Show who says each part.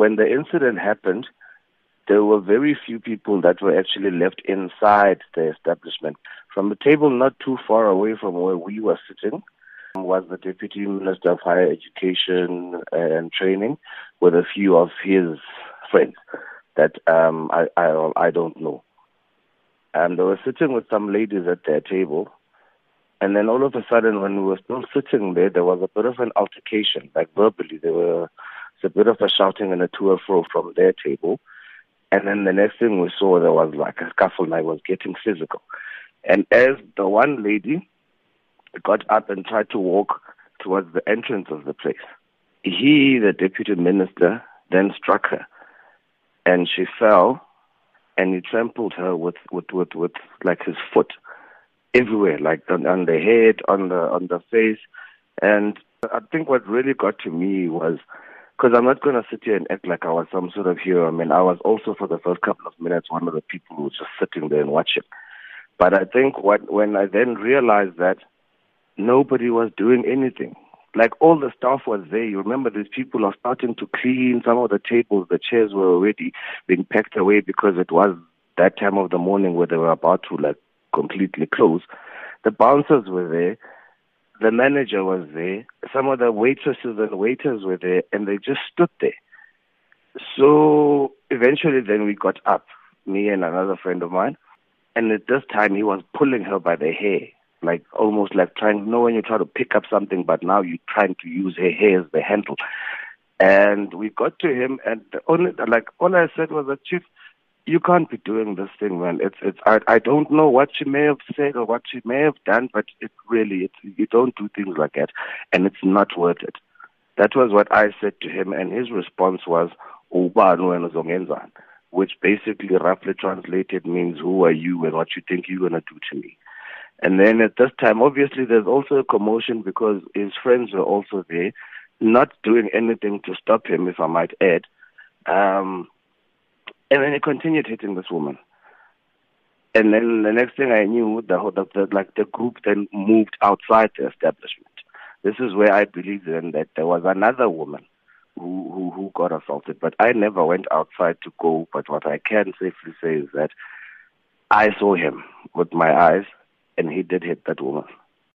Speaker 1: When the incident happened, there were very few people that were actually left inside the establishment. From a table not too far away from where we were sitting was the Deputy Minister of Higher Education and Training with a few of his friends that um, I, I, I don't know. And they were sitting with some ladies at their table. And then all of a sudden, when we were still sitting there, there was a bit of an altercation, like verbally. There was a bit of a shouting and a to and fro from their table. And then the next thing we saw, there was like a scuffle and I was getting physical. And as the one lady got up and tried to walk towards the entrance of the place, he, the deputy minister, then struck her. And she fell and he trampled her with, with, with, with like his foot everywhere, like on, on the head, on the, on the face. And I think what really got to me was because I'm not going to sit here and act like I was some sort of hero. I mean, I was also for the first couple of minutes one of the people who was just sitting there and watching. But I think what, when I then realized that nobody was doing anything, like all the staff was there. You remember these people are starting to clean some of the tables. The chairs were already being packed away because it was that time of the morning where they were about to like completely close. The bouncers were there the manager was there, some of the waitresses and waiters were there, and they just stood there. So eventually, then we got up, me and another friend of mine, and at this time he was pulling her by the hair, like almost like trying. You know when you try to pick up something, but now you're trying to use her hair as the handle. And we got to him, and only like all I said was that chief, you can't be doing this thing, man. It's it's I I don't know what she may have said or what she may have done, but it really it's you don't do things like that, and it's not worth it. That was what I said to him, and his response was "Ubanu which basically roughly translated means "Who are you and what you think you're gonna do to me." And then at this time, obviously, there's also a commotion because his friends were also there, not doing anything to stop him, if I might add. Um, and then he continued hitting this woman. And then the next thing I knew, the, the, the like the group then moved outside the establishment. This is where I believe then that there was another woman who, who who got assaulted, but I never went outside to go. But what I can safely say is that I saw him with my eyes, and he did hit that woman.